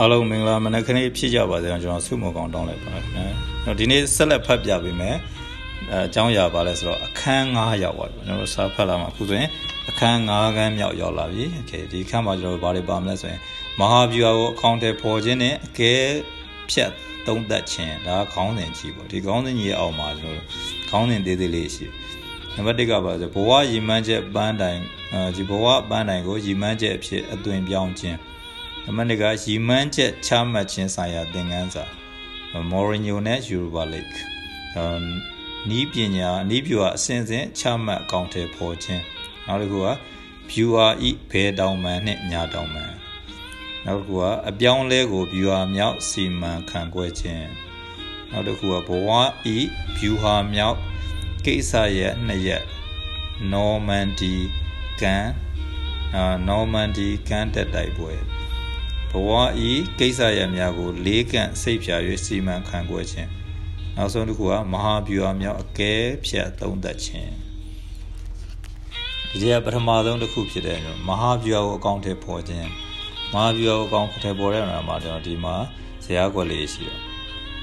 အားလုံးမင်္ဂလာမနက်ခင်းဖြစ်ကြပါစေအောင်ကျွန်တော်ဆုမကောင်တောင်းလိုက်ပါခင်ဗျာ။ကျွန်တော်ဒီနေ့ဆက်လက်ဖတ်ပြပေးမယ်။အဲအကြောင်းအရာပါလဲဆိုတော့အခန်း9ရောက်ပါပြီ။ကျွန်တော်စာဖတ်လာမှာအခုဆိုရင်အခန်း9ခန်းမြောက်ရောက်လာပြီ။ Okay ဒီခန်းမှာကျွန်တော်ဘာတွေပါမလဲဆိုရင်မဟာဗျူဟာကိုအကောင့်တွေပေါ်ခြင်းနဲ့အကဲဖြတ်သုံးသပ်ခြင်းဒါခေါင်းစဉ်ကြီးပေါ့။ဒီခေါင်းစဉ်ကြီးအောင်မှာကျွန်တော်ခေါင်းစဉ်သေးသေးလေးရှိ။နံပါတ်1ကပါဆိုဘဝရည်မှန်းချက်ပန်းတိုင်ဒီဘဝပန်းတိုင်ကိုရည်မှန်းချက်အဖြစ်အသွင်ပြောင်းခြင်း နံပါတ်2ကရီမန်းချက်ချမှတ်ခြင်းဆိုင်ရာသင်ခန်းစာမော်ရီညိုနဲ့ယူရိုပါလိတ်နီးပညာနီးပြူအစဉ်စဉ်ချမှတ်အကောင့်ထဲပေါ်ခြင်းနောက်တစ်ခုက viewer ဤဘယ်တောင်မှန်နဲ့ညာတောင်မှန်နောက်တစ်ခုကအပြောင်းလဲကို viewer မြောက်စီမံခန့်ခွဲခြင်းနောက်တစ်ခုကဘဝဤ viewer မြောက်ကိစ္စရဲ့နှစ်ရက် Normandy ကန်အာ Normandy ကန်တက်တိုက်ပွဲဘ ဝဤကိစ္စရများကိုလေးကန့်စိတ်ဖြာ၍စီမံခန့်ခွဲခြင်းနောက်ဆုံးတစ်ခုကမဟာဗျူဟာမြောက်အကဲဖြတ်သုံးသပ်ခြင်းဒီကပထမဆုံးတစ်ခုဖြစ်တဲ့မဟာဗျူဟာကိုအကောင့်ထဲပေါ်ခြင်းမဟာဗျူဟာကိုအကောင့်ထဲပေါ်တဲ့နေရာမှာကျွန်တော်ဒီမှာဇရာကွက်လေးရှိတော့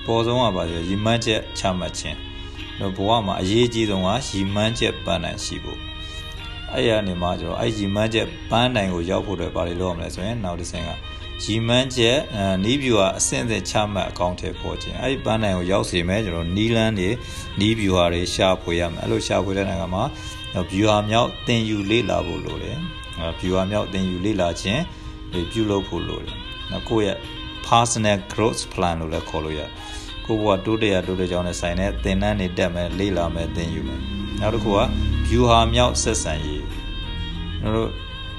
ပေါ်ဆုံးကပါဆိုရီမန်းချက်ချမှတ်ခြင်းတော့ဘဝမှာအရေးကြီးဆုံးကရီမန်းချက်ပန်းနိုင်ရှိဖို့အဲ့ရနေမှာကျွန်တော်အဲ့ရီမန်းချက်ပန်းနိုင်ကိုရောက်ဖို့အတွက်ဘာတွေလုပ်ရမလဲဆိုရင်နောက်တစ်ဆင့်က ရီမန်းချက်နီးဗျူဟာအဆင့်ဆင့်ချမှတ်အကောင့်ထဲပေါ်ခြင်းအဲ့ဒီပန်းနိုင်ကိုရောက်စေမယ်ကျွန်တော်နီးလန်းတွေနီးဗျူဟာတွေရှာဖွေရမယ်အဲ့လိုရှာဖွေတဲ့နိုင်ငံမှာဗျူဟာမြောက်သင်ယူလေ့လာဖို့လိုတယ်ဗျူဟာမြောက်သင်ယူလေ့လာခြင်းပြုလုပ်ဖို့လိုတယ်နော်ကိုယ့်ရဲ့ personal growth plan လို့လည်းခေါ်လို့ရတယ်ကိုဘဝတိုးတက်ရတိုးတက်ကြောင်းနဲ့ဆိုင်တဲ့သင်တန်းတွေတက်မယ်လေ့လာမယ်သင်ယူမယ်နောက်တစ်ခုက view ဟာမြောက်ဆက်ဆံရေးတို့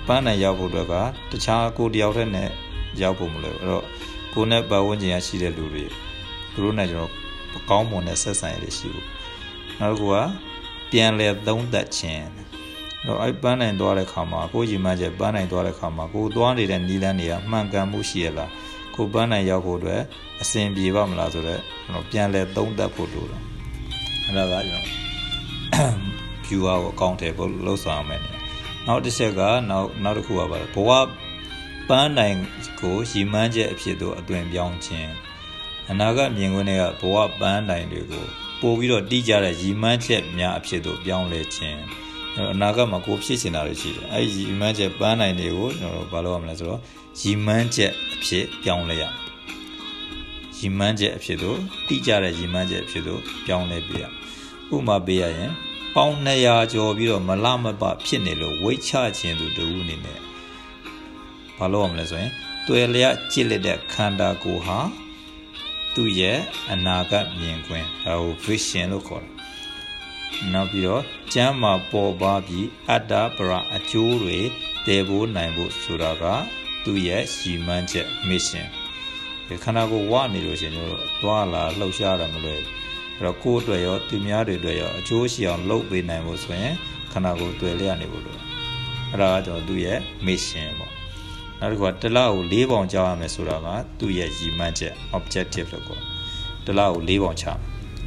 ပန်းနိုင်ရောက်ဖို့အတွက်ကတခြားကိုတယောက်တည်းနဲ့ ရောက်ဖို့မလို့အဲ့တော့ကိုယ်နဲ့ပတ်ဝန်းကျင်ရရှိတဲ့လူတွေသူတို့နဲ့ကျွန်တော်ကောင်းမွန်တဲ့ဆက်ဆံရေးရှိဖို့နောက်တစ်ခုကပြန်လဲသုံးသက်ခြင်းတော့အဲ့ပန်းနိုင်သွားတဲ့ခါမှာကိုရည်မှန်းချက်ပန်းနိုင်သွားတဲ့ခါမှာကိုသွားနေတဲ့နီးလန်းတွေကမှန်ကန်မှုရှိရလားကိုပန်းနိုင်ရောက်ဖို့အတွက်အစဉ်ပြေပါမလားဆိုတော့ကျွန်တော်ပြန်လဲသုံးသက်ဖို့လိုတယ်အဲ့ဒါကကျွန်တော် viewer ကိုအကောင့်ထဲပို့လှုပ်ဆောင်ရမယ်နောက်တစ်ချက်ကနောက်နောက်တစ်ခုကပါဘဝ ပန်းနိုင်ကိုရည်မှန်းချက်အဖြစ်သို့အသွင်ပြောင်းခြင်းအနာဂတ်မြင်ကွင်းတွေကဘဝပန်းနိုင်တွေကိုပို့ပြီးတော့တိကျတဲ့ရည်မှန်းချက်များအဖြစ်သို့ပြောင်းလဲခြင်းအနာဂတ်မှာကိုဖြစ်ချင်တာတွေရှိတယ်အဲဒီရည်မှန်းချက်ပန်းနိုင်တွေကိုကျွန်တော်တို့ဘာလုပ်ရမလဲဆိုတော့ရည်မှန်းချက်အဖြစ်ပြောင်းလဲရရည်မှန်းချက်အဖြစ်သို့တိကျတဲ့ရည်မှန်းချက်အဖြစ်သို့ပြောင်းလဲပေးရဥပမာပေးရရင်ပေါင်း200ကျော်ပြီးတော့မလမပဖြစ်နေလို့ဝိတ်ချခြင်းသူတူအနေနဲ့ ဘာလို့ရမလဲဆိုရင်တွေ့လျက်ကြည့်လက်တဲ့ခန္ဓာကိုယ်ဟာသူ့ရဲ့အနာဂတ်မြင်ကွင်းဒါကို vision လို့ခေါ်တယ်နောက်ပြီးတော့ကျမ်းမာပေါ်ပါပြီးအတ္တပရအကျိုးတွေတည်ဖို့နိုင်ဖို့ဆိုတာကသူ့ရဲ့ရှီမန်းချက် mission ခန္ဓာကိုယ်ဝနေလို့ရှိရင်တို့သွားလာလှုပ်ရှားတာမလွယ်ဘူးအဲ့တော့ကိုယ်အတွက်ရောသူများတွေအတွက်ရောအကျိုးရှိအောင်လုပ်ပေးနိုင်ဖို့ဆိုရင်ခန္ဓာကိုယ်တွေ့လျက်နေဖို့လိုအဲ့ဒါကကျွန်တော်သူ့ရဲ့ mission ပေါ့ နောက်တစ်ခုကတစ်လကို၄ပေါင်ကြောက်ရမယ်ဆိုတာကသူ့ရဲ့ရည်မှန်းချက် objective လို့ခေါ်တစ်လကို၄ပေါင်ချမယ်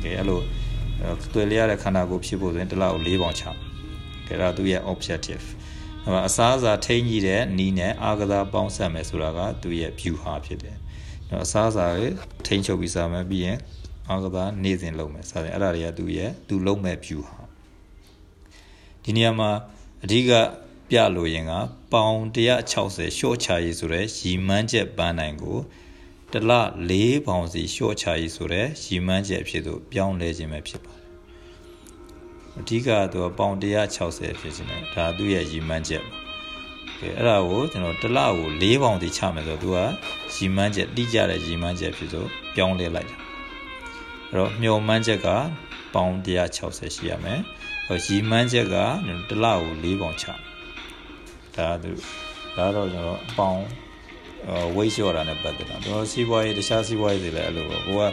ကဲအဲ့လိုတွေ့လျရတဲ့ခန္ဓာကိုယ်ဖြစ်ဖို့ဆိုရင်တစ်လကို၄ပေါင်ချမယ်ကဲဒါသူ့ရဲ့ objective အဲ့မှာအစားအစာထိန်းကြီးတဲ့နီးနဲ့အာကစားပေါင်းဆက်မယ်ဆိုတာကသူ့ရဲ့ view ဟာဖြစ်တယ်နော်အစားအစာကိုထိန်းချုပ်ပြီးစားမယ်ပြီးရင်အာကစားနေ့စဉ်လုပ်မယ်စားတယ်အဲ့ဒါတွေကသူ့ရဲ့သူလုံးမဲ့ view ဟာဒီနေရာမှာအဓိကပြလို့ရင်က ပေါင်160ရှော့ချရေးဆိုတဲ့ရီမန်းချက်ပန်းနိုင်ကိုတလ၄ပေါင်စီရှော့ချရေးဆိုတဲ့ရီမန်းချက်အဖြစ်သို့ပြောင်းလဲခြင်းပဲဖြစ်ပါတယ်အဓိကသူကပေါင်160ဖြစ်ခြင်းတယ်ဒါသူ့ရဲ့ရီမန်းချက်ပါကဲအဲ့ဒါကိုကျွန်တော်တလကို၄ပေါင်စီချမယ်ဆိုတော့သူကရီမန်းချက်တိကျတဲ့ရီမန်းချက်ဖြစ်သို့ပြောင်းလဲလိုက်တာအဲ့တော့မျော်မှန်းချက်ကပေါင်160ရှိရမယ်ရီမန်းချက်ကတလကို၄ပေါင်ချမယ် ဒါသူဒါတော့ကျွန်တော်အပေါင်းဝိတ်လျှော့တာနဲ့ပတ်သက်တာကျွန်တော်စီးပွားရေးတခြားစီးပွားရေးတွေလည်းအဲ့လိုပေါ့ကိုက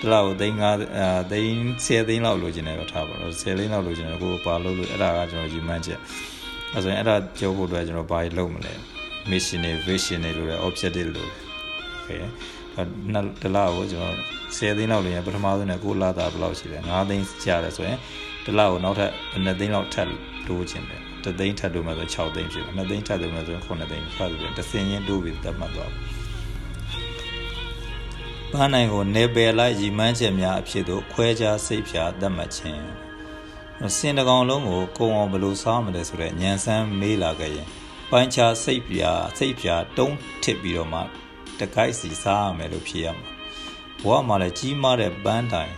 တစ်လောက်သိန်း5အဲသိန်း10သိန်းလောက်လိုချင်တယ်ပဲထားပါတော့10သိန်းလောက်လိုချင်တယ်ကိုပါလို့လို့အဲ့ဒါကကျွန်တော်ယူမှန်းချက်အဲဆိုရင်အဲ့ဒါကြောဖို့အတွက်ကျွန်တော်ဘာလုပ်မလဲ mission တွေ vision တွေလိုတယ် objective လိုတယ် okay နှစ်တလားကိုကျွန်တော်10သိန်းလောက်လိုရင်ပထမဆုံးနဲ့ကိုလာတာဘယ်လောက်ရှိလဲ9သိန်းကျတယ်ဆိုရင်တလားကိုနောက်ထပ်2သိန်းလောက်ထပ်တိုးချင်တယ် တသိန်းထပ်လို့မှဆို6သိန်းဖြစ်မယ်2သိန်းထပ်လို့မှဆို9သိန်းဖတ်ပြီးတစင်ချင်းတိုးပြီးသတ်မှတ်သွားပန်းနိုင်ကိုနေပယ်လိုက်ရည်မှန်းချက်များအဖြစ်သို့ခွဲခြားစိတ်ဖြာသတ်မှတ်ခြင်းစင်တကောင်လုံးကိုကုံအောင်ဘယ်လိုစားမလဲဆိုတဲ့ညံဆန်းမေးလာခဲ့ရင်ပိုင်းခြားစိတ်ပြာစိတ်ပြာတုံးထစ်ပြီးတော့မှတကိုက်စီစားရမယ်လို့ဖြေရမှာဘဝမှာလည်းကြီးမားတဲ့ပန်းတိုင်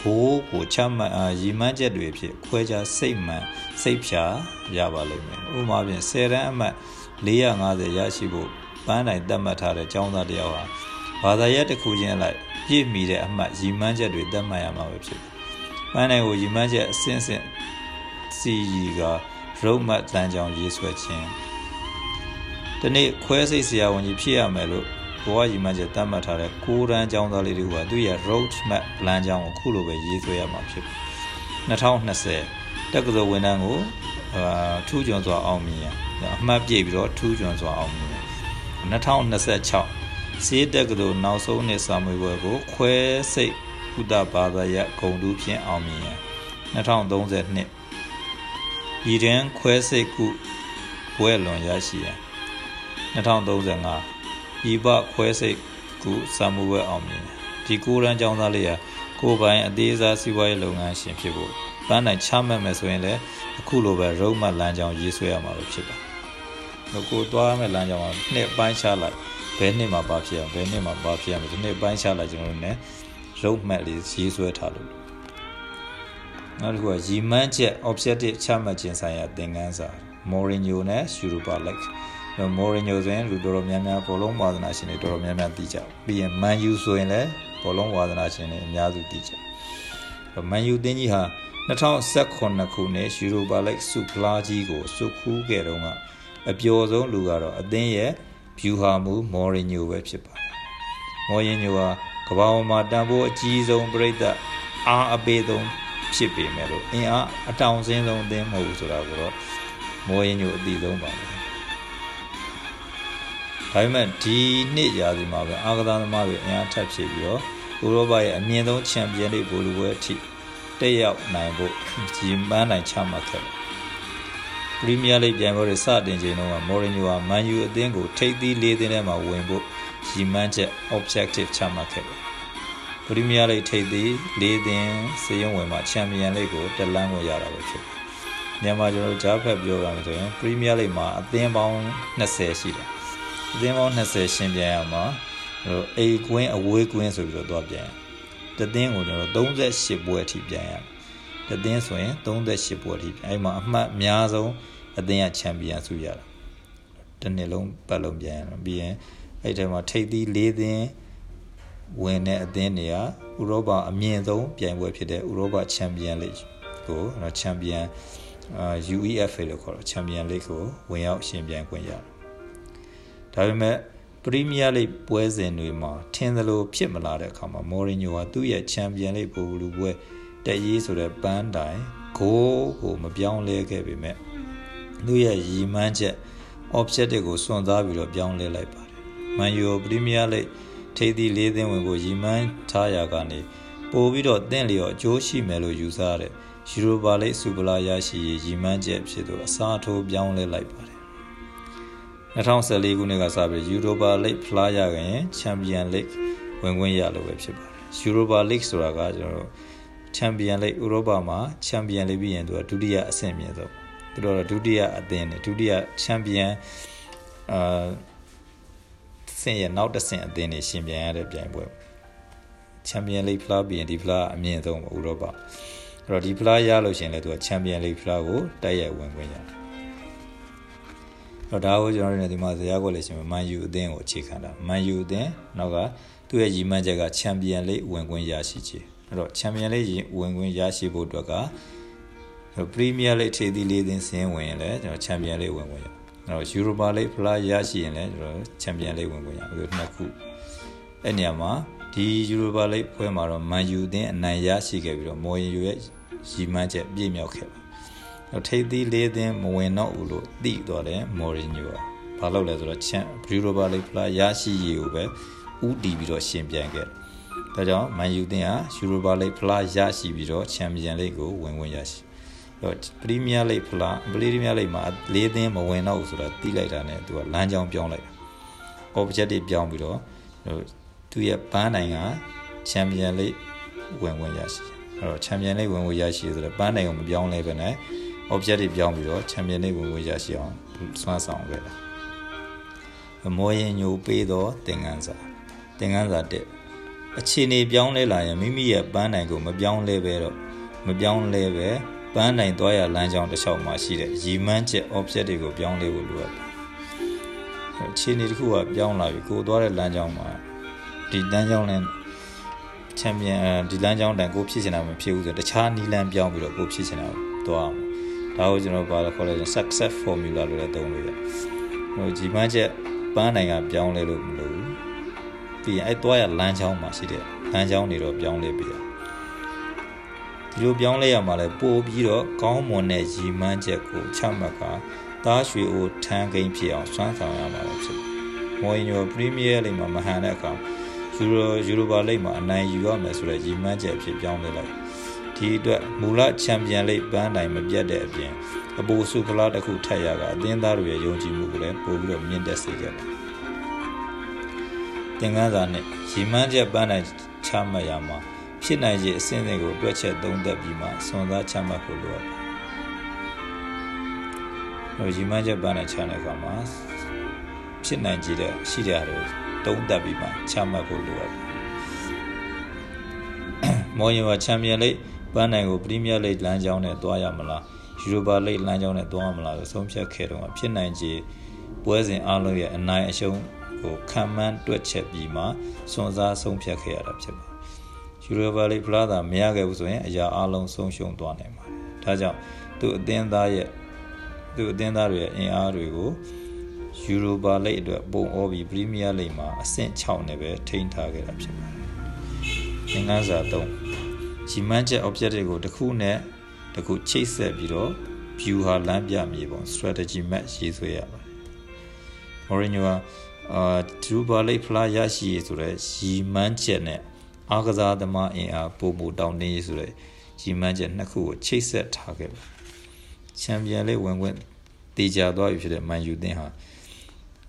ကိုကိုချမှတ်အာရီမှန်းချက်တွေဖြစ်ခွဲခြားစိတ်မှန်စိတ်ဖြာရပါလိမ့်မယ်ဥပမာဖြင့်10တန်းအမှတ်450ရရှိဖို့ပန်းတိုင်သတ်မှတ်ထားတဲ့ចောင်းသားတယောက်ဟာဘာသာရပ်တစ်ခုချင်းလိုက်ပြည့်မီတဲ့အမှတ်ရီမှန်းချက်တွေသတ်မှတ်ရမှာပဲဖြစ်တယ်ပန်းတိုင်ကိုရီမှန်းချက်အစင်းစင်စီရီကရုပ်မှတ်တန်ကြောင်ရေးဆွဲခြင်းဒီနေ့ခွဲစိတ်ဆရာဝန်ကြီးဖြစ်ရမယ်လို့ ဘဝကြီးမှချက်တတ်မှတ်ထားတဲ့ကိုရန်ကျောင်းသားလေးတွေကသူရဲ့ road map လမ်းကြောင်းကိုခုလိုပဲရေးဆွဲရမှာဖြစ်ပြီ2020တက္ကသိုလ်ဝန်ထမ်းကိုအာထူးချွန်စွာအောင်မြင်ရအမှတ်ပြည့်ပြီးတော့ထူးချွန်စွာအောင်မြင်ရ2026စေးတက္ကသိုလ်နောက်ဆုံးနှစ်စာမေးပွဲကို ခွဲစိတ်ဥဒဘာသာရဂုံတူးဖြင့်အောင်မြင်ရ2032ဤတွင်ခွဲစိတ်ကုဘွဲလွန်ရရှိရ2035 ဤပခွဲစိတ်ကုစာမှုဘွဲအောင်မြင်ဒီကိုရန်ကျောင်းသားလေးဟာကိုပိုင်အသေးစားစီးပွားရေးလုပ်ငန်းရှင်ဖြစ်ဖို့ပန်းနိုင်ချမှတ်မယ်ဆိုရင်လည်းအခုလိုပဲရုံးမှလမ်းကြောင်းရေးဆွဲရမှာပဲဖြစ်ပါကိုသွားမဲ့လမ်းကြောင်းကနှစ်ပိုင်းချလိုက်ဘယ်နှစ်မှာပါဖြစ်အောင်ဘယ်နှစ်မှာပါဖြစ်အောင်ဒီနှစ်ပိုင်းချလိုက်ကျွန်တော်တို့ ਨੇ ရုံးမှတ်လေးရေးဆွဲထားလို့နောက်တစ်ခုကရီမန်းချက် objective ချမှတ်ခြင်းဆိုင်ရာသင်ခန်းစာ Mourinho နဲ့ Europa League Mourinho ဆိုရင်လူတော်တော်များများဘောလုံးဝါသနာရှင်တွေတော်တော်များများသိကြပြီးရင် Man U ဆိုရင်လည်းဘောလုံးဝါသနာရှင်တွေအများစုသိကြ Man U တင်းကြီးဟာ2019ခုနှစ် Europa League ဆုဖလားကြီးကိုစုခူးခဲ့တော့ကအပျော်ဆုံးလူကတော့အသင်းရဲ့ view ဟာမူ Mourinho ပဲဖြစ်ပါတယ်။ Mourinho ဟာကမ္ဘာပေါ်မှာတန်ဖိုးအကြီးဆုံးပြိတ္တအားအပေးဆုံးဖြစ်ပေမဲ့လို့အင်အားအတောင်စင်းဆုံးအသင်းမဟုတ်ဘူးဆိုတာကိုတော့မောရင်ညိုအသိဆုံးပါပဲ ဒါပေမဲ့ဒီနှစ်ရာသီမှာပဲအာကစားသမားတွေအင်အားထပ်ဖြစ်ပြီးတော့ဥရောပရဲ့အမြင့်ဆုံးချန်ပီယံလိဘောလူပွဲအထိတက်ရောက်နိုင်ဖို့ဂျီမန်းနိုင်ချမှတ်ခဲ့တယ်ပရီးမီးယားလိပြိုင်ပွဲတွေစတင်ချိန်တုန်းကမော်ရီညိုဟာမန်ယူအသင်းကိုထိပ်သီး၄သင်းထဲမှာဝင်ဖို့ရည်မှန်းချက် objective ချမှတ်ခဲ့တယ်ပရီးမီးယားလိထိပ်သီး၄သင်းစေယုံဝင်မှာချန်ပီယံလိကိုတက်လန်းဝင်ရတာပဲဖြစ်တယ်မြန်မာကျွန်တော်တို့ဂျားဖက်ပြောရမယ်ဆိုရင်ပရီးမီးယားလိမှာအသင်းပေါင်း20ရှိတယ် အသင်းပေါင်း20ရှင်ပြန်ရမှာတို့အိကွင်းအဝေးကွင်းဆိုပြီးတော့သွားပြန်တသင်းကိုကျွန်တော်38ပွဲအထိပြန်ရတသင်းဆိုရင်38ပွဲအထိအဲ့မှာအမှတ်အများဆုံးအသင်းကချန်ပီယံဆုရတာတနှစ်လုံးပတ်လုံးပြန်ရပြီးရင်အဲ့ထဲမှာထိပ်သီး၄သင်းဝင်တဲ့အသင်းတွေကဥရောပအမြင့်ဆုံးပြိုင်ပွဲဖြစ်တဲ့ဥရောပချန်ပီယံလိကိုနော်ချန်ပီယံအာ UEFA လို့ခေါ်တော့ချန်ပီယံလိကိုဝင်ရောက်ရှင်ပြိုင်ခွင့်ရတယ်။ ဒါပေမဲ့ပရီးမီးယားလိပွဲစဉ်တွေမှာထင်သလိုဖြစ်မလာတဲ့အခါမှာမော်ရီညိုဟာသူ့ရဲ့ချန်ပီယံလိပိုလူပွဲတက်ရေးဆိုတဲ့ပန်းတိုင်ဂိုးကိုမပြောင်းလဲခဲ့ပေမဲ့သူ့ရဲ့ရည်မှန်းချက် objective ကိုစွန့်စားပြီးတော့ပြောင်းလဲလိုက်ပါတယ်။မန်ယူပရီးမီးယားလိထိပ်သီး၄သင်းဝင်ဖို့ရည်မှန်းထားရာကနေပို့ပြီးတော့တင့်လျော်အကျိုးရှိမယ်လို့ယူဆရတဲ့ယူရိုပါလိစူပလာရရှိရေးရည်မှန်းချက်ဖြစ်သူအစားထိုးပြောင်းလဲလိုက်ပါတယ် 2014ခုနှစ်ကစပြီးယူရိုပါလိဖလားရခင်ချန်ပီယံလိဝင်ခွင့်ရလို့ပဲဖြစ်ပါတယ်ယူရိုပါလိဆိုတာကကျွန်တော်တို့ချန်ပီယံလိဥရောပမှာချန်ပီယံလိပြီးရင်သူကဒုတိယအဆင့်မြင့်ဆုံးသူတို့ကဒုတိယအသင်းနဲ့ဒုတိယချန်ပီယံအာဆင့်ရဲ့နောက်တစ်ဆင့်အသင်းတွေရှင်ပြိုင်ရတဲ့ပြိုင်ပွဲချန်ပီယံလိဖလားပြီးရင်ဒီဖလားအမြင့်ဆုံးဥရောပအဲ့တော့ဒီဖလားရလို့ရှင်လဲသူကချန်ပီယံလိဖလားကိုတိုက်ရိုက်ဝင်ခွင့်ရတယ် တော့ဒါကိုကျွန်တော်တို့ဒီမှာဇာတ်ကွက်လေးရှင်မန်ယူအသင်းကိုအခြေခံတာမန်ယူအသင်းနောက်ကသူ့ရဲ့ရည်မှန်းချက်ကချန်ပီယံလိဝင်ခွင့်ရရှိခြင်းအဲ့တော့ချန်ပီယံလိဝင်ခွင့်ရရှိဖို့အတွက်ကပရီးမီးယားလိထေးသီးလေးသင်းဆင်းဝင်ရင်လည်းကျွန်တော်ချန်ပီယံလိဝင်ခွင့်ရအဲ့တော့ယူရိုပါလိဖလားရရှိရင်လည်းကျွန်တော်ချန်ပီယံလိဝင်ခွင့်ရအဲ့ဒီနှစ်ခုအဲ့နေရာမှာဒီယူရိုပါလိတ်ပွဲမှာတော့မန်ယူအသင်းအနိုင်ရရှိခဲ့ပြီးတော့မော်ရင်ယူရဲ့ရီမန်းချက်ပြည့်မြောက်ခဲ့ပါတော့ ထိပ်သီးလေးသင်းမဝင်တော့ဘူးလို့သိသွားတယ်မော်ရင်ယူကဘာလို့လဲဆိုတော့ချန်ယူရိုပါလိတ်ဖလားရရှိရေးကိုပဲဥတီပြီးတော့ရှင်ပြန်ခဲ့ဒါကြောင့်မန်ယူသင်းဟာယူရိုပါလိတ်ဖလားရရှိပြီးတော့ချန်ပီယံလိတ်ကိုဝင်ဝင်ရရှိတော့ပရီးမီးယားလိတ်ဖလားပရီးမီးယားလိတ်မှာလေးသင်းမဝင်တော့ဘူးဆိုတာသိလိုက်တာနဲ့သူကလမ်းကြောင်းပြောင်းလိုက်တာ objective ပြောင်းပြီးတော့သူရဲ့ပန်းနိုင်ကချန်ပီယံလိဝင်ဝင်ရရှိအဲ့တော့ချန်ပီယံလိဝင်ဝင်ရရှိဆိုတော့ပန်းနိုင်ကိုမပြောင်းလဲပဲနဲ့ objective ပြောင်းပြီးတော့ချန်ပီယံလိဝင်ဝင်ရရှိအောင်စွမ်းဆောင်ခဲ့တာမောရင်ညိုပေးတော့သင်္ကန်းစာသင်္ကန်းစာတက်အခြေအနေပြောင်းလဲလာရင်မိမိရဲ့ပန်းနိုင်ကိုမပြောင်းလဲပဲတော့မပြောင်းလဲပဲပန်းနိုင်သွားရလမ်းကြောင်းတစ်လျှောက်မှာရှိတဲ့ရီမန်းချက် object တွေကိုပြောင်းလဲဖို့လိုအပ်တယ်အခြေအနေတစ်ခုကပြောင်းလာပြီကိုသွားတဲ့လမ်းကြောင်းမှာဒီလမ်းကြောင်းနဲ့ချန်ပီယံဒီလမ်းကြောင်းတန်ကိုဖြစ်ချင်တာမဖြစ်ဘူးဆိုတခြားနီးလမ်းပြောင်းပြီးတော့ကိုဖြစ်ချင်တာသွားအောင် ဒါကိုကျွန်တော်ဘာလို့ခေါ်လဲ success formula လို့လည်းသုံးလို့ရတယ်ဟိုဂျီမန်းချက်ပန်းနိုင်ကပြောင်းလဲလို့မလို့ဘူးပြီးရင်အဲ့သွားရလမ်းကြောင်းမှာရှိတဲ့လမ်းကြောင်းတွေတော့ပြောင်းလဲပြီးရဒီလိုပြောင်းလဲရမှာလဲပို့ပြီးတော့ကောင်းမွန်တဲ့ရီမန်းချက်ကိုချမှတ်ကသားရွှေအိုထန်းကိန်းဖြစ်အောင်စွမ်းဆောင်ရမှာဖြစ်မော်ရင်ညိုပရီးမီးယားလိဂ်မှာမဟန်တဲ့အခါယူရိုယူရိုပါလိဂ်မှာအနိုင်ယူရမယ်ဆိုတဲ့ရီမန်းချက်အဖြစ်ပြောင်းလဲလိုက် ဒီအတွက်မူလချန်ပီယံလိဂ်ပန်းနိုင်မပြတ်တဲ့အပြင်အပိုစုဖလားတစ်ခုထပ်ရကအသင်းသားတွေရဲ့ယုံကြည်မှုကိုလည်းပို့ပြီးတော့မြင့်တက်စေခဲ့တယ်သင်္ကန်းစာနဲ့ရီမန်းချက်ပန်းနိုင်ချမှတ်ရမှာဖြစ်နိုင်ခြေအဆင့်အဆင့်ကိုတွက်ချက်သုံးသပ်ပြီးမှစွန်သားချမှတ်ဖို့လိုအပ်တယ်။ရီမန်းချက်ပန်းနိုင်ချတဲ့အခါမှာဖြစ်နိုင်ခြေတဲ့ရှိတဲ့အားတွေသုံးသပ်ပြီးမှချမှတ်ဖို့လိုအပ်တယ်။မော်ရင်ဝချန်ပီယံလိ ပန်းနိုင်ကိုပရီးမီးယားလိလမ်းကြောင်းနဲ့တွားရမလားယူရိုပါလိလမ်းကြောင်းနဲ့တွားရမလားဆိုဆုံးဖြတ်ခဲ့တော့ဖြစ်နိုင်ခြေပွဲစဉ်အလုံးရဲ့အနိုင်အရှုံးကိုခံမှန်းတွက်ချက်ပြီးမှစွန်စားဆုံးဖြတ်ခဲ့ရတာဖြစ်ပါတယ်။ယူရိုပါလိဖလားသာမရခဲ့ဘူးဆိုရင် အရာအလုံးဆုံးရှုံးသွားနိုင်ပါတယ်။ဒါကြောင့်သူ့အသင်းသားရဲ့သူ့အသင်းသားတွေရဲ့အင်အားတွေကိုယူရိုပါလိအတွက်ပုံအောပြီးပရီးမီးယားလိမှာအဆင့်6နဲ့ပဲထိန်းထားခဲ့တာဖြစ်ပါတယ်။သင်္ကန်းစာ3 ဂျီမန်းချက် object တွေကိုတစ်ခုနဲ့တစ်ခုချိတ်ဆက်ပြီးတော့ view ဟာလမ်းပြမြေပုံ strategy map ရေးဆွဲရပါတယ်။ Mourinho ကအာဒရူဘာလိဖလားရရှိရဆိုတဲ့ရီမန်းချက်နဲ့အားကစားသမားအင်အားပုံမူတောင်းတင်းရေးဆိုတဲ့ရီမန်းချက်နှစ်ခုကိုချိတ်ဆက်ထားခဲ့ပါချန်ပီယံလိဝင်ခွင့်တည်ကြသွားပြီဖြစ်တဲ့မန်ယူသင်းဟာ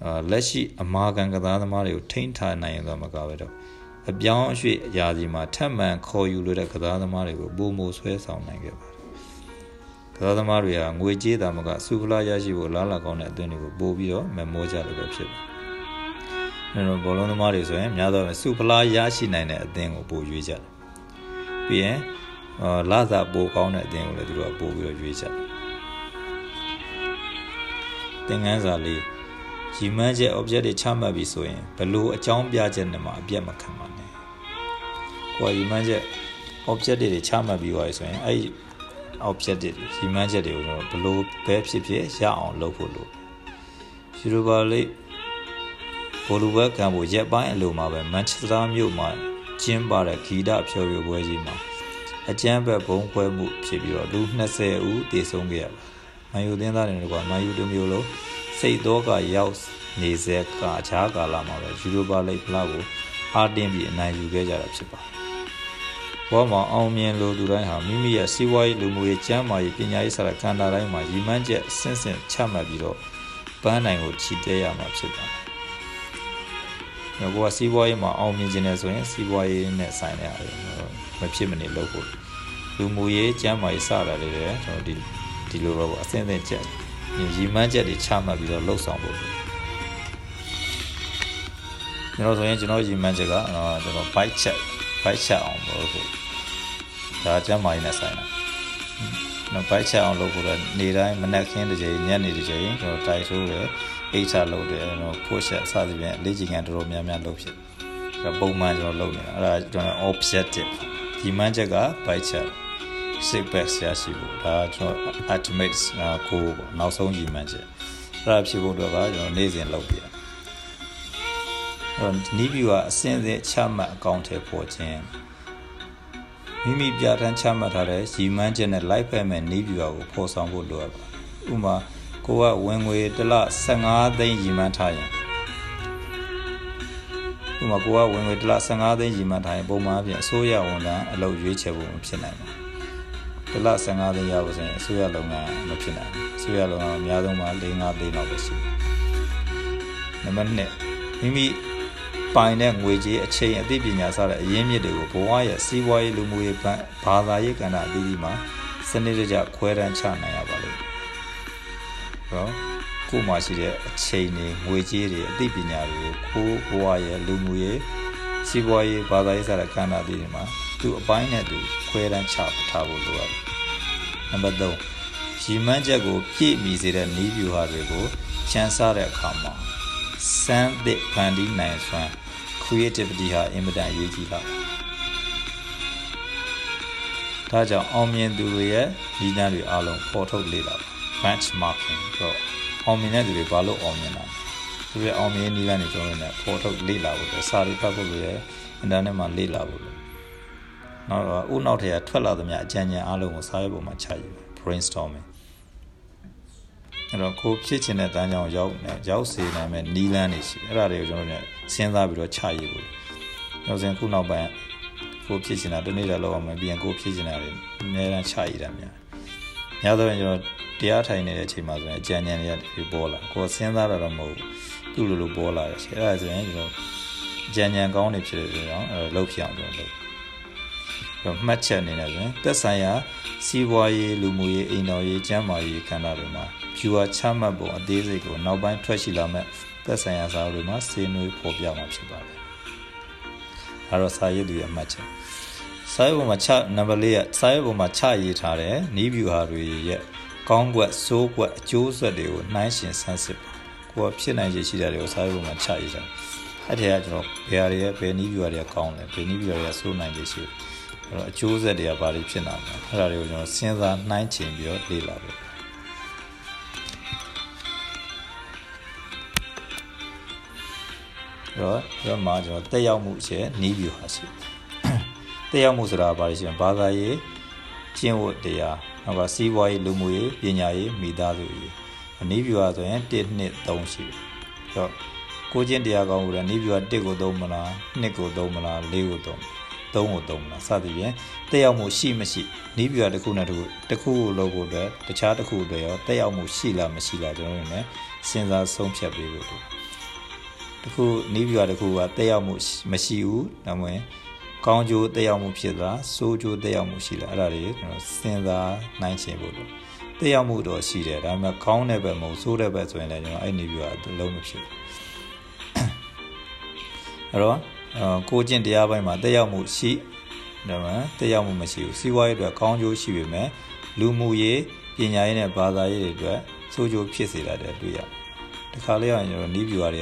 အာလက်ရှိအမာခံကစားသမားတွေကိုထိန်းထားနိုင်ရင်တော့မကပဲတော့ အပြောင်းအရွှေ့အရာစီမှာထပ်မံခေါ်ယူလိုတဲ့ကစားသမားတွေကိုပုံမူဆွဲဆောင်နိုင်ခဲ့ပါတယ်ကစားသမားတွေကငွေကြေးတာမကစူဖလာရရှိဖို့လားလာကောင်းတဲ့အသင်းတွေကိုပို့ပြီးတော့မမောကြလို့ပဲဖြစ်ပါတယ်ကျွန်တော်ဘောလုံးသမားတွေဆိုရင်များသောအားဖြင့်စုဖလားရရှိနိုင်တဲ့အသင်းကိုပို့ရွေးကြတယ်။ပြီးရင်အာလာစာပို့ကောင်းတဲ့အသင်းကိုလည်းသူတို့ကပို့ပြီးတော့ရွေးကြတယ်။သင်ခန်းစာလေး ရီမန်းချက် object တွေချမှတ်ပြီးဆိုရင်ဘလို့အကြောင်းပြချက်နဲ့မှအပြတ်မခံပါနဲ့။ကိုယ်ရီမန်းချက် object တွေချမှတ်ပြီးသွားပြီဆိုရင်အဲ့ object တွေရီမန်းချက်တွေကိုကျွန်တော်ဘလို့ပဲဖြစ်ဖြစ်ရအောင်လုပ်ဖို့လို။ယူရိုပါလိဗိုလ်လူဘက်ကံဖို့ရက်ပိုင်းအလိုမှာပဲမန်ချက်စတာမြို့မှာကျင်းပတဲ့ဂီတဖျော်ဖြေပွဲကြီးမှာအကြမ်းဖက်ဘုံခွဲမှုဖြစ်ပြီးတော့လူ20ဦးတေဆုံးခဲ့ရပါမန်ယူသင်းသားတွေကမန်ယူတို့မျိုးလုံး စိတ်တော့ကရောက်နေစေကအခြားကာလမှာပဲယူရိုပါလိဖလားကိုအားတင်းပြီးအနိုင်ယူခဲ့ကြတာဖြစ်ပါတယ်ဘောမှာအောင်မြင်လို့သူတိုင်းဟာမိမိရဲ့စီးပွားရေးလူမှုရေးကျန်းမာရေးပညာရေးစတဲ့ကဏ္ဍတိုင်းမှာရည်မှန်းချက်ဆင့်ဆင့်ချမှတ်ပြီးတော့ပန်းနိုင်ကိုချီတဲရမှာဖြစ်ပါတယ်။ကိုကစီးပွားရေးမှာအောင်မြင်ခြင်းနဲ့ဆိုရင်စီးပွားရေးနဲ့ဆိုင်တဲ့အားမဖြစ်မနေလုပ်ဖို့လူမှုရေးကျန်းမာရေးစတာတွေလည်းကျွန်တော်ဒီဒီလိုတော့အဆင့်အဆင့်ချက် ရည်မှန်းချက်တွေချမှတ်ပြီးတော့လှုပ်ဆောင်ဖို့ကျွန်တော်ဆိုရင်ကျွန်တော်ရည်မှန်းချက်ကကျွန်တော် bike check bike check အောင်လုပ်ဖို့ဒါကျန်းမာရေးနဲ့ဆိုင်တာနော် bike check အောင်လုပ်ဖို့တော့နေတိုင်းမနက်ခင်းတစ်ချိန်ညနေတစ်ချိန်ကျွန်တော်တိုက်ဆိုးတယ်အိတ်ချလုပ်တယ်ကျွန်တော် push up စသဖြင့်လေ့ကျင့်ခန်းတော်တော်များများလုပ်ဖြစ်ပုံမှန်ကျွန်တော်လုပ်နေတာအဲ့ဒါကျွန်တော် objective ဒီမှန်းချက်က bike check six pack ဆရာရှိဖို့ဒါကျွန်တော် ultimate ကိုပေါ့နောက်ဆုံးကြီးမှန်းချက်အဲ့ဒါဖြစ်ဖို့တော့ကကျွန်တော်နေ့စဉ်လုပ်ပြအဲ့တော့နီးဗျူကအစင်းစင်းချမှတ်အကောင့်ထဲပေါ်ခြင်းမိမိပြဋ္ဌာန်းချမှတ်ထားတဲ့ရည်မှန်းချက်နဲ့ live ဖက်မဲ့နီးဗျူကိုပေါ်ဆောင်ဖို့လိုအပ်ပါဥပမာကိုကဝင်ငွေတစ်လ15သိန်းရည်မှန်းထားရင်ဥပမာကိုကဝင်ငွေတစ်လ15သိန်းရည်မှန်းထားရင်ပုံမှန်အပြင်အစိုးရဝန်ထမ်းအလုပ်ရွေးချယ်ဖို့မဖြစ်နိုင်ဘူး တစ်လ15သိန်းရဖို့ဆိုရင်အစိုးရလုပ်ငန်းမဖြစ်နိုင်ဘူးအစိုးရလုပ်ငန်းအများဆုံးမှာ4-5သိန်းလောက်ပဲရှိတယ်နံပါတ်1မိမိပိုင်တဲ့ငွေကြေးအချိန်အသိပညာစတဲ့အရင်းမြစ်တွေကိုဘဝရဲ့စီးပွားရေးလူမှုရေးဘာသာရေးကဏ္ဍအသီးသီးမှာစနစ်တကျခွဲတန်းချနိုင်ရပါလိမ့်မယ်။ဟောကိုမှရှိတဲ့အချိန်တွေငွေကြေးတွေအသိပညာတွေကိုကိုဘဝရဲ့လူမှုရေးစီးပွားရေးဘာသာရေးစတဲ့ကဏ္ဍအသီးသီးမှာသူ့အပိုင်းနဲ့သူခွဲတန်းချထားဖို့လိုရတယ်။ နံပါတ်3ရီမန်းချက်ကိုပြည့်မီစေတဲ့နီးဗျူဟာတွေကိုချမ်းစားတဲ့အခါမှာစမ်းသစ်ဖန်တီးနိုင်စွမ်း creativity ဟာအင်မတန်အရေးကြီးတာဒါကြောင့်အောင်မြင်သူတွေရဲ့ဒီနန်းတွေအလုံးပေါ်ထုတ်လေ့လာပါ benchmarking တော့အောင်မြင်တဲ့သူတွေဘာလို့အောင်မြင်တာသူတွေအောင်မြင်နည်းလမ်းတွေကျွန်တော်တို့ ਨੇ ပေါ်ထုတ်လေ့လာဖို့စာရီဖတ်ဖို့လည်းအင်တာနက်မှာလေ့လာဖို့လို့ နောက်တော့ဥနောက်ထရထွက်လာသမျှအကြံဉာဏ်အလုံးကိုစာရေးပေါ်မှာချယူ brainstorming အဲ့တော့ကိုဖြစ်ချင်တဲ့တန်းကြောင်ရောက်နေရောက်စေနိုင်မဲ့နီလန်းတွေရှိအဲ့ဒါတွေကိုကျွန်တော်တို့စဉ်းစားပြီးတော့ချရေးဖို့နောက်စဉ်ခုနောက်ပိုင်းကိုဖြစ်ချင်တာတနေ့တည်းလောက်အောင်မပြီးရင်ကိုဖြစ်ချင်တာတွေအများအားချရေးတာများများသောအားကျွန်တော်တရားထိုင်နေတဲ့အချိန်မှာဆိုရင်အကြံဉာဏ်တွေကပေါ်လာကိုစဉ်းစားတာတော့မဟုတ်ဘူးသူ့လိုလိုပေါ်လာတယ်အဲ့ဒါဆိုရင်ကျွန်တော်အကြံဉာဏ်ကောင်းနေဖြစ်တယ်ဆိုတော့အဲ့လောက်ဖြစ်အောင်ကျွန်တော်လုပ် တော့မှတ်ချက်အနေနဲ့ဆိုရင်သက်ဆိုင်ရာစီးပွားရေးလူမှုရေးအိမ်တော်ရေးကျန်းမာရေးကဏ္ဍတွေမှာ viewer ချမှတ်ပုံအသေးစိတ်ကိုနောက်ပိုင်းထွက်ရှိလာမဲ့သက်ဆိုင်ရာစာအုပ်တွေမှာစေနွေးဖော်ပြမှာဖြစ်ပါတယ်။အဲတော့စာရေးသူရဲ့အမှတ်ချက်စာရေးပုံမှာချနံပါတ်၄ကစာရေးပုံမှာချရေးထားတဲ့နီးဗျူဟာတွေရဲ့ကောင်းကွက်စိုးကွက်အကျိုးဆက်တွေကိုနှိုင်းယှဉ်ဆန်းစစ်ပါကိုယ်ဖြစ်နိုင်ရရှိတာတွေကိုစာရေးပုံမှာချရေးထားအဲ့ဒီကကျွန်တော်ဘယ်ဟာတွေရဲ့ဘယ်နီးဗျူဟာတွေကကောင်းလဲဘယ်နီးဗျူဟာတွေကစိုးနိုင်ရရှိလဲ အဲ့တော့အကျိုးဆက်တွေကဘာတွေဖြစ်လာမလဲအဲ့ဒါတွေကိုကျွန်တော်စဉ်းစားနှိုင်းချင်ပြီးတော့လေ့လာပါတော့တော့မှကျွန်တော်တက်ရောက်မှုရဲ့နီးဗျူဟာရှိတက်ရောက်မှုဆိုတာဘာလဲရှိရင်ဘာသာရေးကျင့်ဝတ်တရားနောက်ကစီးပွားရေးလူမှုရေးပညာရေးမိသားစုရေးနီးဗျူဟာဆိုရင်1 2 3ရှိတယ်တော့ကိုချင်းတရားကောင်းလို့နီးဗျူဟာ1ကိုသုံးမလား2ကိုသုံးမလား4ကိုသုံး သုံးကိုသုံးမလားစသဖြင့်တက်ရောက်မှုရှိမရှိနီးဗျူဟာတစ်ခုနဲ့တစ်ခုတစ်ခုကိုလုပ်ဖို့အတွက်တခြားတစ်ခုတွေရောတက်ရောက်မှုရှိလားမရှိလားကျွန်တော်တို့လည်းစဉ်းစားဆုံးဖြတ်ပေးဖို့တခုနီးပြတခုကတက်ရောက်မှုမရှိဘူးဒါမှမဟုတ်ကောင်းကျိုးတက်ရောက်မှုဖြစ်လားဆိုးကျိုးတက်ရောက်မှုရှိလားအဲ့ဒါတွေကျွန်တော်စဉ်းစားနိုင်ချင်ဖို့လို့တက်ရောက်မှုတော့ရှိတယ်ဒါပေမဲ့ကောင်းတဲ့ဘက်မဟုတ်ဆိုးတဲ့ဘက်ဆိုရင်လည်းကျွန်တော်အဲ့နီးပြကအလုံးမဖြစ်ဘူးအဲ့တော့ ကိုကျင့်တရားပိုင်းမှာတက်ရောက်မှုရှိဒါမှတက်ရောက်မှုမရှိဘူးစီးပွားရေးအတွက်ကောင်းကျိုးရှိပေမဲ့လူမှုရေးပညာရေးနဲ့ဘာသာရေးတွေအတွက်ဆိုးကျိုးဖြစ်စေတာတဲ့တွေ့ရတခါလေးအောင်ကျွန်တော်နီးပြတွေက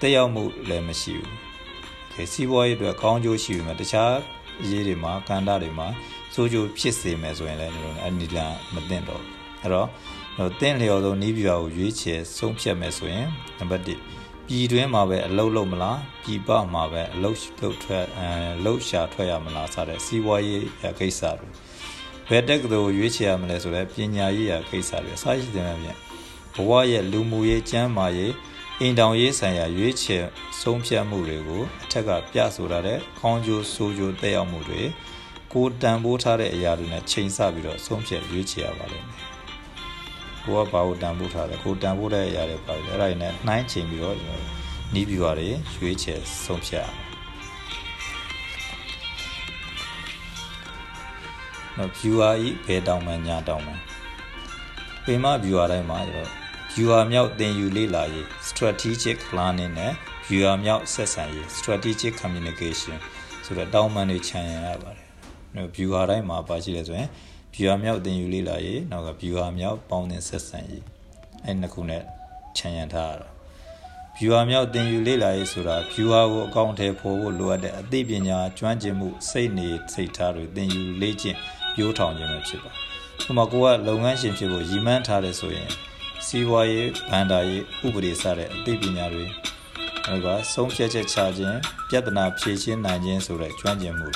တက်ရောက်မှုလည်းမရှိဘူး။ခေစီးပွားရေးအတွက်ကောင်းကျိုးရှိပြီမှာတခြားအရေးတွေမှာကန္တာတွေမှာစိုးကျိုးဖြစ်စေမယ်ဆိုရင်လည်းကျွန်တော်အဲ့ဒီလမသိတော့အဲ့တော့တော့တင့်လျော်ဆုံးနီးပြာကိုရွေးချယ်ဆုံးဖြတ်မယ်ဆိုရင်နံပါတ်1 ပြည်တွင်းမှာပဲအလုတ်လုပ်မလားပြည်ပမှာပဲအလုတ်လုပ်ထွက်အဲလုတ်ရှာထွက်ရမလားစတဲ့စီးပွားရေးကိစ္စတွေဘယ်တက်ကလေးကိုရွေးချယ်ရမလဲဆိုတော့ပညာရေးရာကိစ္စတွေအစရှိတယ်များဘဝရဲ့လူမှုရေးကျန်းမာရေးအိမ်တောင်ရေးဆိုင်ရာရွေးချယ်ဆုံးဖြတ်မှုတွေကိုအထက်ကပြဆိုထားတဲ့ခေါင်းကျိုးစိုးကျိုးတက်ရောက်မှုတွေကိုတန်ဖိုးထားတဲ့အရာတွေနဲ့ချိန်ဆပြီးတော့ဆုံးဖြတ်ရွေးချယ်ရပါလိမ့်မယ်။ ကိုကဘာကိုတန်ဖိုးထားလဲကိုတန်ဖိုးတဲ့အရာတွေပါလေအဲ့ဒါတွေနဲ့နှိုင်းချိန်ပြီးတော့နီးပြွားတွေရွေးချယ်ဆုံးဖြတ်ရမယ်။နော် viewer ဤဘယ်တောင်မှညာတောင်မှပင်မ viewer တိုင်းမှာကျတော့ viewer မြောက်သင်ယူလေ့လာရေး strategic planning နဲ့ viewer မြောက်ဆက်ဆံရေး strategic communication ဆိုတော့တောင်းပန်တွေခြံရရပါတယ်။ viewer တိုင်းမှာပါရှိတယ်ဆိုရင် viewer မြောက်သင်ယူလေ့လာရေးနောက်က viewer မြောက်ပေါင်းသင်ဆက်ဆံရေးအဲ့နှစ်ခုနဲ့ခြံရထားရတာ viewer မြောက်သင်ယူလေ့လာရေးဆိုတာ viewer ကိုအကောင့်ထဲပေါ်ဖို့လိုအပ်တဲ့အသိပညာကျွမ်းကျင်မှုစိတ်နေစိတ်ထားတွေသင်ယူလေ့ကျင့်ပြိုးထောင်ခြင်းပဲဖြစ်ပါ။ဥပမာကိုကလုပ်ငန်းရှင်ဖြစ်ဖို့ရည်မှန်းထားတယ်ဆိုရင်စီးပွားရေးဗန္ဒာရေးဥပဒေစတဲ့အသိပညာတွေနောက်ကဆုံးဖြတ်ချက်ချခြင်းပြဿနာဖြေရှင်းနိုင်ခြင်းဆိုတဲ့ကျွမ်းကျင်မှု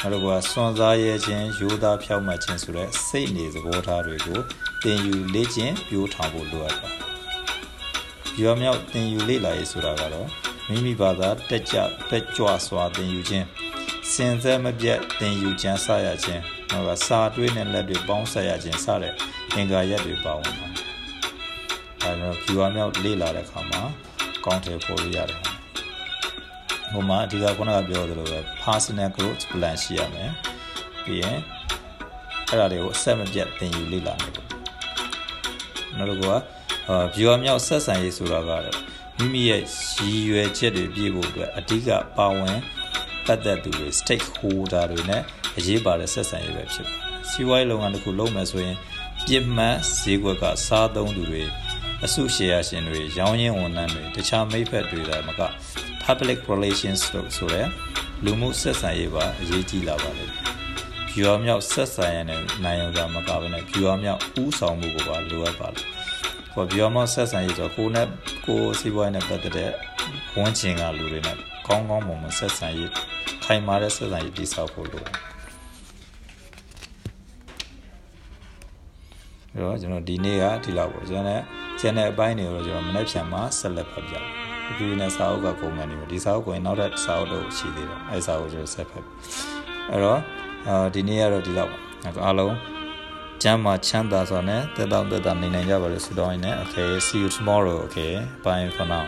နောက်ကစွန့်စားရဲခြင်းရိုးသားဖြောင့်မတ်ခြင်းဆိုတဲ့စိတ်နေသဘောထားတွေကိုသင်ယူလေ့ကျင့်ပြိုးထောင်ဖို့လိုအပ်တာ။ရွာမြောက်သင်ယူလေ့လာရေးဆိုတာကတော့မိမိဘာသာတက်ကြတက်ကြွစွာသင်ယူခြင်းစင်စဲမပြတ်သင်ယူကျမ်းစာရခြင်းနောက်ကစာတွေးနဲ့လက်တွေပေါင်းဆက်ရခြင်းစတဲ့အင်္ဂါရက်တွေပါဝင်ပါတယ်အဲတော့ viewer မြောက်လေ့လာတဲ့အခါမှာကောင်းတယ်ပေါ်လို့ရတယ် ဟိုမှာအဓိကခုနကပြောသလိုပဲ personal growth plan ရှိရမယ်ပြီးရင်အဲ့ဒါတွေကိုအဆက်မပြတ်သင်ယူလေ့လာနေတယ်နောက်တစ်ခုကအာ viewer မြောက်ဆက်ဆံရေးဆိုတာကတော့မိမိရဲ့ရည်ရွယ်ချက်တွေပြည့်ဖို့အတွက်အဓိကပါဝင်ပတ်သက်သူတွေ stakeholder တွေနဲ့အရေးပါတဲ့ဆက်ဆံရေးပဲဖြစ်ပါတယ်စီးပွားရေးလုပ်ငန်းတစ်ခုလုပ်မယ်ဆိုရင်ပြစ်မှတ်ဈေးကွက်ကစားသုံးသူတွေအစုရှယ်ယာရှင်တွေရောင်းရင်းဝန်ထမ်းတွေတခြားမိဖက်တွေဒါမှက public relations လို့ဆိုရဲလူမှုဆက်ဆံရေးပါအရေးကြီးလာပါလိမ့်မယ်။ viewer မြောက်ဆက်ဆံရတဲ့နိုင်ရောကမကဘဲနဲ့ viewer မြောက်ဥဆောင်မှုကိုပါလိုအပ်ပါလိမ့်။ဟော viewer မြောက်ဆက်ဆံရေးဆိုကိုနဲ့ကိုစီးပွားရေးနဲ့ပတ်သက်တဲ့ဝန်ကျင်ကလူတွေနဲ့ကောင်းကောင်းမွန်မွန်ဆက်ဆံရေးခိုင်မာတဲ့ဆက်ဆံရေးတည်ဆောက်ဖို့လိုတယ်။အဲ့တော့ကျွန်တော်ဒီနေ့ကဒီလောက်ပေါ့ကျွန်တော်ကျန်တဲ့အပိုင်းတွေကိုကျွန်တော်မနေ့ဖြန်မှာဆက်လက်ဖတ်ပြ မယ်ဒီနဲ့စာအုပ်ကကုန်မှန်နေပြီဒီစာအုပ်ကိုရင်နောက်ထပ်စာအုပ်တော့ရှိသေးတယ်အဲစာအုပ်ကျွန်တော်ဆက်ဖတ်အဲ့တော့အာဒီနေ့ကတော့ဒီလောက်ပါအားလုံးကျမ်းမှာချမ်းသာစွာနဲ့တက်တော့တက်တာနေနိုင်ကြပါလို့ဆုတောင်းရင်းနဲ့ okay see you tomorrow okay bye for now